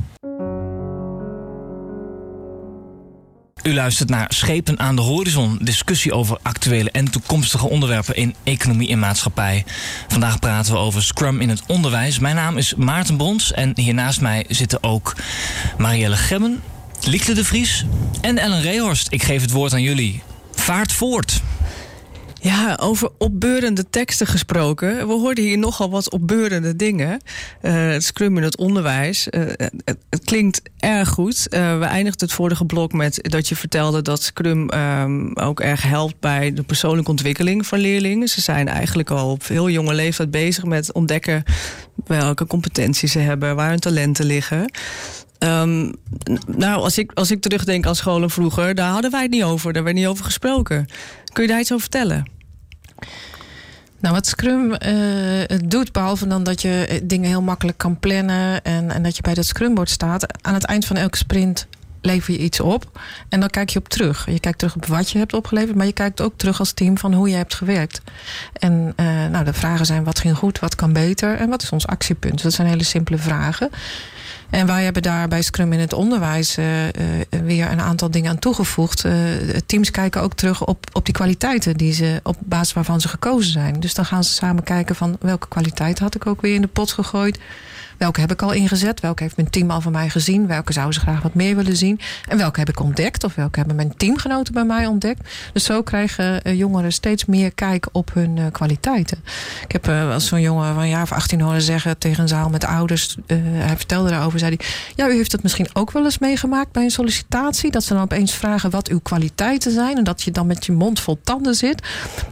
U luistert naar Schepen aan de Horizon. Discussie over actuele en toekomstige onderwerpen in economie en maatschappij. Vandaag praten we over Scrum in het onderwijs. Mijn naam is Maarten Brons en hier naast mij zitten ook Marielle Gemmen, Liekle de Vries en Ellen Rehorst. Ik geef het woord aan jullie. Vaart voort. Ja, over opbeurende teksten gesproken. We hoorden hier nogal wat opbeurende dingen. Het Scrum in het onderwijs. Uh, het, klinkt erg goed. Uh, we eindigden het vorige blok met dat je vertelde dat Scrum um, ook erg helpt bij de persoonlijke ontwikkeling van leerlingen. Ze zijn eigenlijk al op heel jonge leeftijd bezig met ontdekken welke competenties ze hebben, waar hun talenten liggen. Um, nou, als ik, als ik terugdenk aan scholen vroeger, daar hadden wij het niet over. Daar werd niet over gesproken. Kun je daar iets over vertellen? Nou, wat Scrum uh, doet, behalve dan dat je eh, dingen heel makkelijk kan plannen en, en dat je bij dat Scrumbord staat, aan het eind van elke sprint lever je iets op en dan kijk je op terug. Je kijkt terug op wat je hebt opgeleverd, maar je kijkt ook terug als team van hoe je hebt gewerkt. En uh, nou, de vragen zijn wat ging goed, wat kan beter en wat is ons actiepunt. Dat zijn hele simpele vragen. En wij hebben daar bij Scrum in het onderwijs uh, uh, weer een aantal dingen aan toegevoegd. Uh, teams kijken ook terug op, op die kwaliteiten die ze, op basis waarvan ze gekozen zijn. Dus dan gaan ze samen kijken van welke kwaliteit had ik ook weer in de pot gegooid. Welke heb ik al ingezet? Welke heeft mijn team al van mij gezien? Welke zouden ze graag wat meer willen zien? En welke heb ik ontdekt? Of welke hebben mijn teamgenoten bij mij ontdekt? Dus zo krijgen uh, jongeren steeds meer kijk op hun uh, kwaliteiten. Ik heb uh, als zo'n jongen van jaar of 18 horen zeggen tegen een zaal met ouders. hij vertelde daarover, zei hij... Ja, u heeft het misschien ook wel eens meegemaakt bij een sollicitatie. Dat ze dan opeens vragen wat uw kwaliteiten zijn. En dat je dan met je mond vol tanden zit.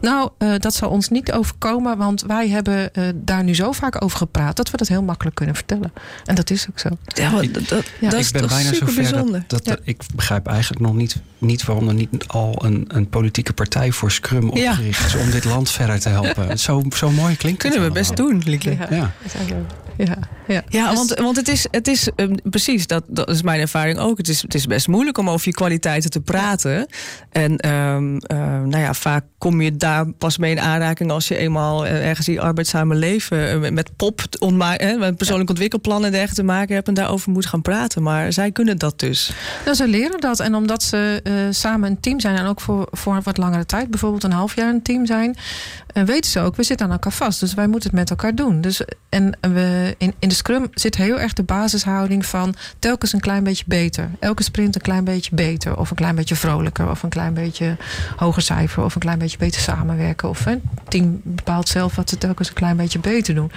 Nou, dat zal ons niet overkomen. Want wij hebben daar nu zo vaak over gepraat. Dat we dat heel makkelijk kunnen vertellen. En dat is ook zo. Ja, dat, dat, ja. dat ik ben bijna zover dat, dat ja. ik begrijp eigenlijk nog niet, niet waarom er niet al een, een politieke partij voor Scrum opgericht is om dit land verder te helpen. zo, zo mooi klinkt Kunnen we best doen, Lieke. Ja. Ja, ja. ja want, want het is, het is um, precies, dat, dat is mijn ervaring ook. Het is, het is best moeilijk om over je kwaliteiten te praten. En um, uh, nou ja, vaak kom je daar pas mee in aanraking als je eenmaal ergens die arbeidszame leven uh, met pop, ontma- met persoonlijk ontwikkelplannen en dergelijke te maken hebt en daarover moet gaan praten. Maar zij kunnen dat dus. Nou, ze leren dat. En omdat ze uh, samen een team zijn en ook voor, voor een wat langere tijd, bijvoorbeeld een half jaar een team zijn, weten ze ook, we zitten aan elkaar vast. Dus wij moeten het met elkaar doen. Dus, en we, in, in de Scrum zit heel erg de basishouding van telkens een klein beetje beter. Elke sprint een klein beetje beter. Of een klein beetje vrolijker. Of een klein beetje hoger cijfer. Of een klein beetje beter samenwerken. Of het team bepaalt zelf wat ze telkens een klein beetje beter doen.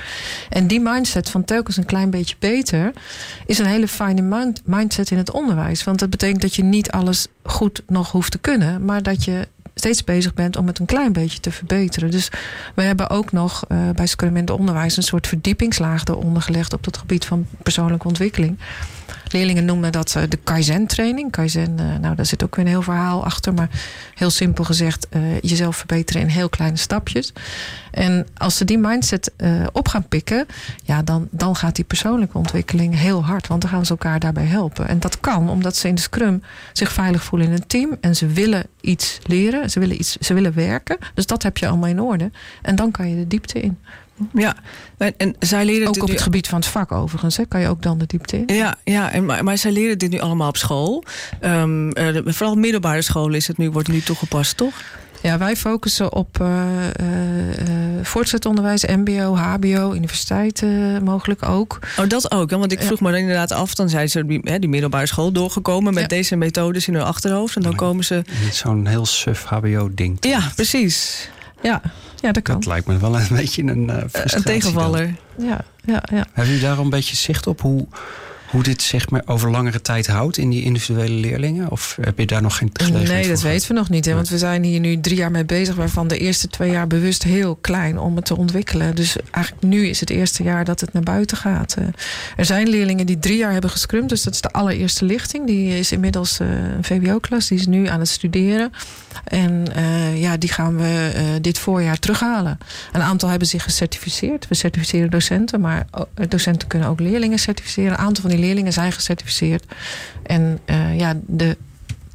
En die mindset van telkens een klein beetje beter is een hele fijne mindset in het onderwijs. Want dat betekent dat je niet alles goed nog hoeft te kunnen. Maar dat je steeds bezig bent om het een klein beetje te verbeteren. Dus we hebben ook nog uh, bij het onderwijs een soort verdiepingslaag eronder gelegd op het gebied van persoonlijke ontwikkeling. Leerlingen noemen dat uh, de Kaizen-training. Kaizen, uh, nou, daar zit ook weer een heel verhaal achter. Maar heel simpel gezegd, uh, jezelf verbeteren in heel kleine stapjes. En als ze die mindset op gaan pikken, ja, dan, dan gaat die persoonlijke ontwikkeling heel hard. Want dan gaan ze elkaar daarbij helpen. En dat kan omdat ze in de Scrum zich veilig voelen in een team. En ze willen iets leren, ze willen, iets, ze willen werken. Dus dat heb je allemaal in orde. En dan kan je de diepte in. Ja, en zij leren ook op het gebied van het vak overigens, hè? kan je ook dan de diepte in. Ja, ja en, maar, maar zij leren dit nu allemaal op school. Um, uh, vooral middelbare scholen is het nu, wordt nu toegepast, toch? Ja, wij focussen op uh, uh, voortgezet onderwijs, MBO, HBO, universiteit mogelijk ook. Oh, dat ook. Want ik vroeg me dan inderdaad af, dan zijn ze die, die middelbare school doorgekomen met ja. deze methodes in hun achterhoofd. En dan komen ze. Zo'n heel suf HBO-ding. Ja, precies. Ja, ja dat kan. Dat lijkt me wel een beetje een uh, Een tegenvaller. Ja, ja, ja. Hebben jullie daar een beetje zicht op hoe, hoe dit zeg maar over langere tijd houdt in die individuele leerlingen? Of heb je daar nog geen gelegenheid Nee, dat weten we nog niet. Hè? Want we zijn hier nu drie jaar mee bezig, waarvan de eerste twee jaar bewust heel klein om het te ontwikkelen. Dus eigenlijk nu is het eerste jaar dat het naar buiten gaat. Uh, er zijn leerlingen die drie jaar hebben gescrumd, dus dat is de allereerste lichting. Die is inmiddels uh, een VWO-klas, die is nu aan het studeren. En uh, ja, die gaan we dit voorjaar terughalen. Een aantal hebben zich gecertificeerd. We certificeren docenten, maar docenten kunnen ook leerlingen certificeren. Een aantal van die leerlingen zijn gecertificeerd. En uh, ja, de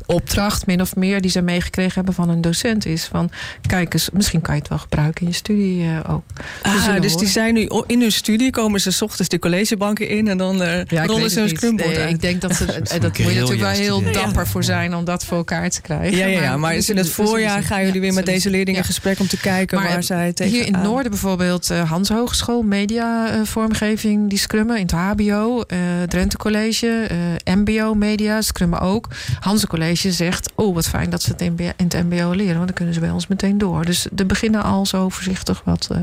opdracht, min of meer, die ze meegekregen hebben van een docent is. Van kijk eens, misschien kan je het wel gebruiken in je studie uh, ook. Ah, dus die zijn nu in hun studie, komen ze s ochtends de collegebanken in en dan uh, ja, rollen ze een scrumboard nee, Ik denk dat ze, dat, dat moet je natuurlijk wel heel dapper voor zijn om dat voor elkaar te krijgen. Ja, ja, ja maar, in het voorjaar gaan jullie weer met deze leerlingen in gesprek om te kijken waar zij tegen Hier in het noorden bijvoorbeeld uh, Hans Hogeschool, media vormgeving, die scrummen in het HBO, Drenthe College, MBO media, scrummen ook. Hans College zegt, oh wat fijn dat ze het in het MBO leren, want dan kunnen ze bij ons meteen door. Dus de beginnen al zo voorzichtig wat. Uh,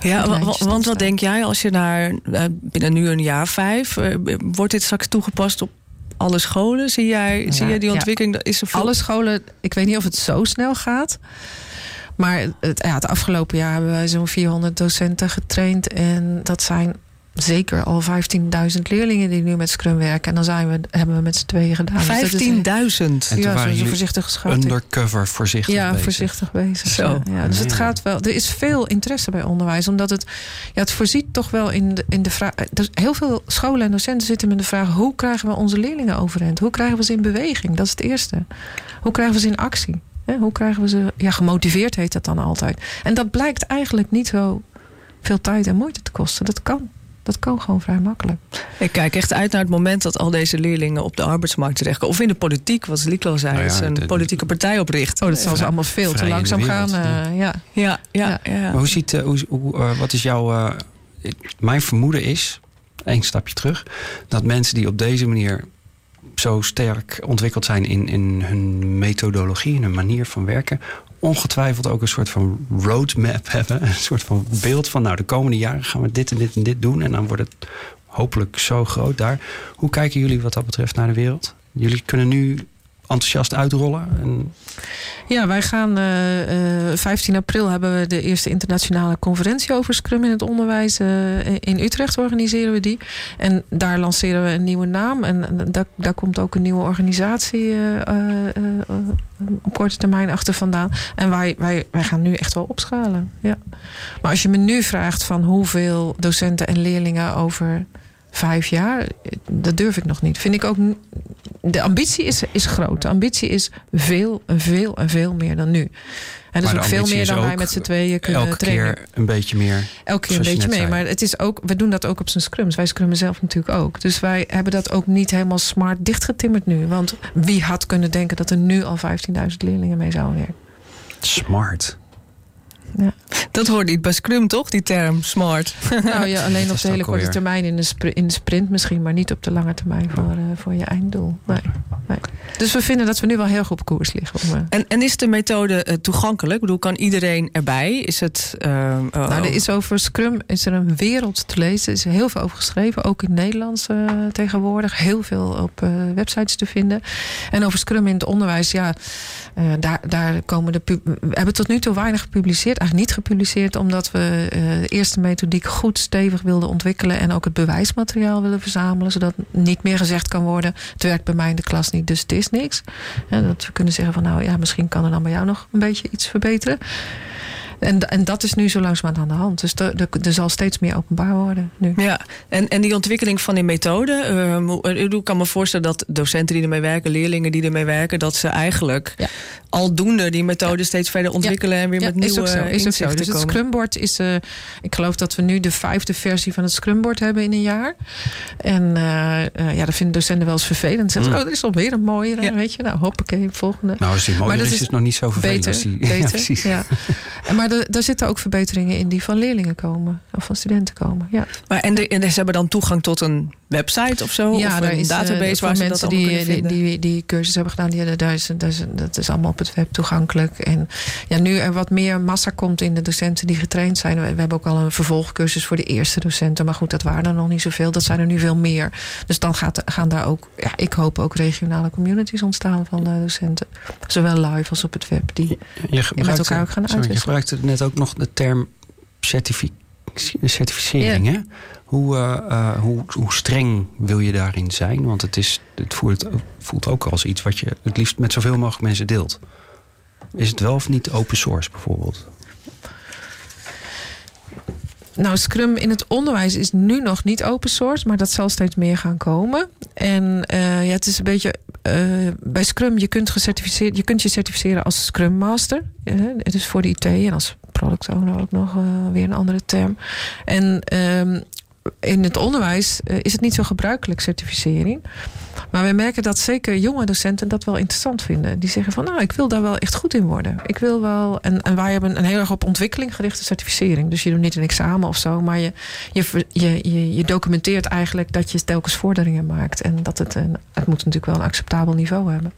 ja, want wat denk jij als je naar uh, binnen nu een jaar vijf, uh, wordt dit straks toegepast op alle scholen? Zie jij, ja, zie jij die ontwikkeling? Ja. Is er Alle scholen, ik weet niet of het zo snel gaat. Maar het, ja, het afgelopen jaar hebben wij zo'n 400 docenten getraind. En dat zijn zeker al 15.000 leerlingen die nu met Scrum werken. En dan zijn we, hebben we met z'n tweeën gedaan. 15.000? Dus ja, zo voorzichtig schatting. Undercover voorzichtig ja, bezig. voorzichtig bezig. Zo. Ja, dus het gaat wel. Er is veel interesse bij onderwijs. Omdat het, ja, het voorziet toch wel in de, in de vraag. Dus heel veel scholen en docenten zitten met de vraag: hoe krijgen we onze leerlingen overeind? Hoe krijgen we ze in beweging? Dat is het eerste. Hoe krijgen we ze in actie? Hoe krijgen we ze ja, gemotiveerd, heet dat dan altijd. En dat blijkt eigenlijk niet zo veel tijd en moeite te kosten. Dat kan. Dat kan gewoon vrij makkelijk. Ik kijk echt uit naar het moment dat al deze leerlingen op de arbeidsmarkt terechtkomen. Of in de politiek, wat Liklo zei, nou ja, een politieke partij opricht. Oh, dat zal ze allemaal veel te langzaam gaan. Uh, ja. Ja, ja, ja. Maar hoe ziet, uh, hoe, hoe, uh, wat is jouw. mijn vermoeden is, één stapje terug, dat mensen die op deze manier zo sterk ontwikkeld zijn in, in hun methodologie, in hun manier van werken, ongetwijfeld ook een soort van roadmap hebben. Een soort van beeld van, nou, de komende jaren gaan we dit en dit en dit doen. En dan wordt het hopelijk zo groot daar. Hoe kijken jullie wat dat betreft naar de wereld? Jullie kunnen nu enthousiast uitrollen? En... Ja, wij gaan uh, uh, 15 april hebben we de eerste internationale conferentie over Scrum in het onderwijs. Uh, in Utrecht organiseren we die. En daar lanceren we een nieuwe naam. En daar, daar komt ook een nieuwe organisatie op korte termijn achter vandaan. En wij, wij, wij gaan nu echt wel opschalen. Ja. Maar als je me nu vraagt van hoeveel docenten en leerlingen over vijf jaar, dat durf ik nog niet. Vind ik ook. De ambitie is, is groot. De ambitie is veel en veel en veel meer dan nu. En dat is ook veel meer dan wij met z'n tweeën kunnen elke trainen. Elke keer een beetje meer. Elke keer een beetje meer. Maar het is ook, we doen dat ook op zijn scrums. Wij scrummen zelf natuurlijk ook. Dus wij hebben dat ook niet helemaal smart dichtgetimmerd nu. Want wie had kunnen denken dat er nu al 15.000 leerlingen mee zouden werken? Smart. Ja. Dat hoort niet bij Scrum, toch? Die term smart. Nou ja, alleen op de hele korte termijn in de, sprint, in de sprint misschien, maar niet op de lange termijn voor, uh, voor je einddoel. Nee. nee. Dus we vinden dat we nu wel heel goed op koers liggen. Om, uh... en, en is de methode uh, toegankelijk? Ik bedoel, kan iedereen erbij? Is het. nou, er is over Scrum is er een wereld te lezen. Er is heel veel over geschreven, ook in het Nederlands tegenwoordig. Heel veel op websites te vinden. En over Scrum in het onderwijs, ja, daar, daar komen de. We hebben tot nu toe weinig gepubliceerd eigenlijk niet gepubliceerd, omdat we uh, de eerste methodiek goed stevig wilden ontwikkelen en ook het bewijsmateriaal willen verzamelen, zodat niet meer gezegd kan worden: het werkt bij mij in de klas niet, dus het is niks. Dat we kunnen zeggen van nou ja, misschien kan er dan bij jou nog een beetje iets verbeteren. En, en dat is nu zo langzamerhand aan de hand. Dus er, er zal steeds meer openbaar worden nu. Ja, en, en die ontwikkeling van die methode. Uh, ik kan me voorstellen dat docenten die ermee werken, leerlingen die ermee werken, dat ze eigenlijk ja. aldoende die methode steeds verder ontwikkelen en weer met nieuwe is ook zo, is ook zo. Dus het Scrumboard is, uh, ik geloof dat we nu de vijfde versie van het Scrumboard hebben in een jaar. En uh, ja, dat vinden docenten wel eens vervelend. Zeggen, mm. oh, dat is alweer een mooie, ja. weet je. Nou, hoppakee, volgende. Nou, als die mooie maar is, is het nog niet zo vervelend. Beter, die, beter, ja, precies. Ja. Maar daar zitten ook verbeteringen in die van leerlingen komen. Of van studenten komen. Ja. Maar en, de, en ze hebben dan toegang tot een website of zo? Ja, of een is, database uh, waar mensen die, die, die, die, cursus hebben gedaan, die, daar is, daar is, dat is allemaal op het web toegankelijk. En ja, nu er wat meer massa komt in de docenten die getraind zijn. We, we hebben ook al een vervolgcursus voor de eerste docenten. Maar goed, dat waren er nog niet zoveel. Dat zijn er nu veel meer. Dus dan gaat, gaan daar ook, ja, ik hoop ook regionale communities ontstaan van de docenten. Zowel live als op het web. Die je, je met elkaar ook gaan uitwisselen. Je gebruikte net ook nog de term certific certificering. Hè? Hoe, uh, uh, hoe, hoe streng wil je daarin zijn? Want het, is, het voelt, voelt ook als iets wat je het liefst met zoveel mogelijk mensen deelt. Is het wel of niet open source bijvoorbeeld? Nou, Scrum in het onderwijs is nu nog niet open source, maar dat zal steeds meer gaan komen. En uh, ja, het is een beetje bij Scrum, je kunt, gecertificeerd, je kunt je certificeren als Scrum Master. Het is voor de IT en als product owner ook nog weer een andere term. En ehm, in het onderwijs is het niet zo gebruikelijk, certificering. Maar we merken dat zeker jonge docenten dat wel interessant vinden. Die zeggen van, nou, ik wil daar wel echt goed in worden. Ik wil wel... En, en wij hebben een heel erg op ontwikkeling gerichte certificering. Dus je doet niet een examen of zo, maar je, je, je, je documenteert eigenlijk dat je telkens vorderingen maakt. En dat het, een, het moet natuurlijk wel een acceptabel niveau hebben.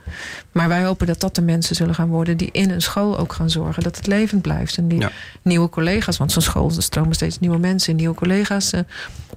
Maar wij hopen dat dat de mensen zullen gaan worden die in een school ook gaan zorgen. Dat het levend blijft. En die nieuwe collega's, want zo'n school, er stromen steeds nieuwe mensen, nieuwe collega's uh,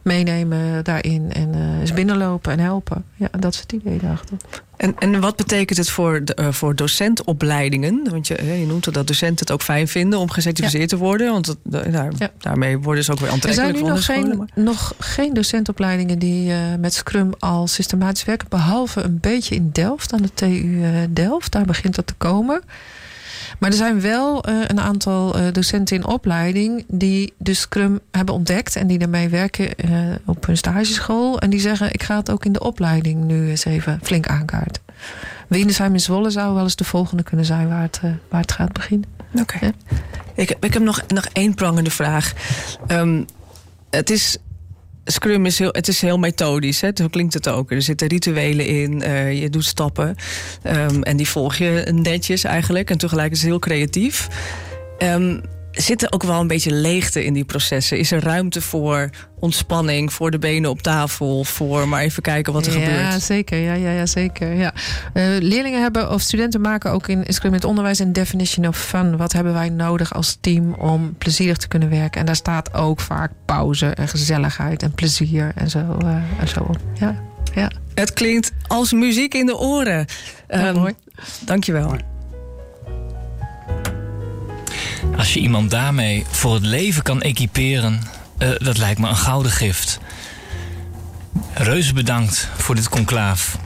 meenemen daarin. En uh, eens binnenlopen en helpen. Ja, dat idee daarachter. En, en wat betekent het voor, de, uh, voor docentopleidingen? Want je, je noemt dat docenten het ook fijn vinden om gecertificeerd te worden. Want dat, daar, ja. daarmee worden ze ook weer aantrekkelijk. Er zijn nu nog, geen, nog geen docentopleidingen die uh, met Scrum al systematisch werken. Behalve een beetje in Delft, aan de TU uh, Delft. Daar begint dat te komen. Maar er zijn wel uh, een aantal uh, docenten in opleiding die de Scrum hebben ontdekt en die ermee werken uh, op hun stageschool. En die zeggen: Ik ga het ook in de opleiding nu eens even flink aankaarten. Wienersheim in Zwolle zou wel eens de volgende kunnen zijn waar het, waar het gaat beginnen. Oké. Okay. Ja? Ik, ik heb nog, nog één prangende vraag. Um, het is Scrum is heel, het is heel methodisch, hè? zo klinkt het ook. Er zitten rituelen in, uh, je doet stappen um, en die volg je netjes eigenlijk. En tegelijk is het heel creatief. Um, zit er ook wel een beetje leegte in die processen? Is er ruimte voor ontspanning, voor de benen op tafel, voor maar even kijken wat er ja, gebeurt? Ja, zeker. Ja, ja, ja, zeker. Ja. Uh, leerlingen hebben of studenten maken ook in het onderwijs een definition of fun. Wat hebben wij nodig als team om plezierig te kunnen werken? En daar staat ook vaak pauze en gezelligheid en plezier en zo, uh, en zo op. Ja, ja. Het klinkt als muziek in de oren. Ja, um, mooi. Dankjewel. Als je iemand daarmee voor het leven kan equiperen, uh, dat lijkt me een gouden gift. Reuze bedankt voor dit conclaaf.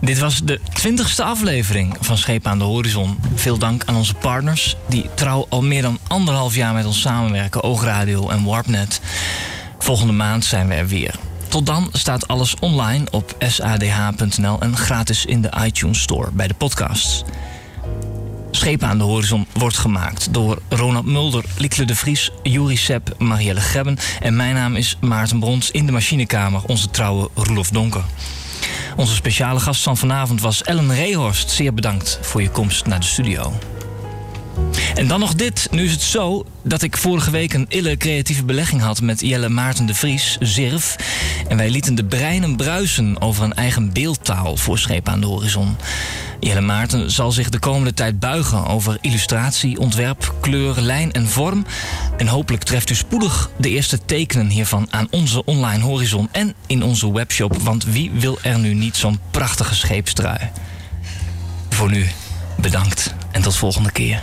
Dit was de twintigste aflevering van Scheep aan de Horizon. Veel dank aan onze partners, die trouw al meer dan anderhalf jaar met ons samenwerken, Oogradio en Warpnet. Volgende maand zijn we er weer. Tot dan staat alles online op sadh.nl en gratis in de iTunes Store bij de podcasts. Schepen aan de Horizon wordt gemaakt door Ronald Mulder, Liekle de Vries, Juri Sepp, Marielle Grebben en mijn naam is Maarten Brons in de machinekamer, onze trouwe Roelof Donker. Onze speciale gast van vanavond was Ellen Rehorst. Zeer bedankt voor je komst naar de studio. En dan nog dit. Nu is het zo dat ik vorige week een ille creatieve belegging had met Jelle Maarten de Vries, Zirf. En wij lieten de breinen bruisen over een eigen beeldtaal voor Scheep aan de Horizon. Jelle Maarten zal zich de komende tijd buigen over illustratie, ontwerp, kleur, lijn en vorm. En hopelijk treft u spoedig de eerste tekenen hiervan aan onze online horizon en in onze webshop. Want wie wil er nu niet zo'n prachtige scheepstrui? Voor nu, bedankt en tot volgende keer.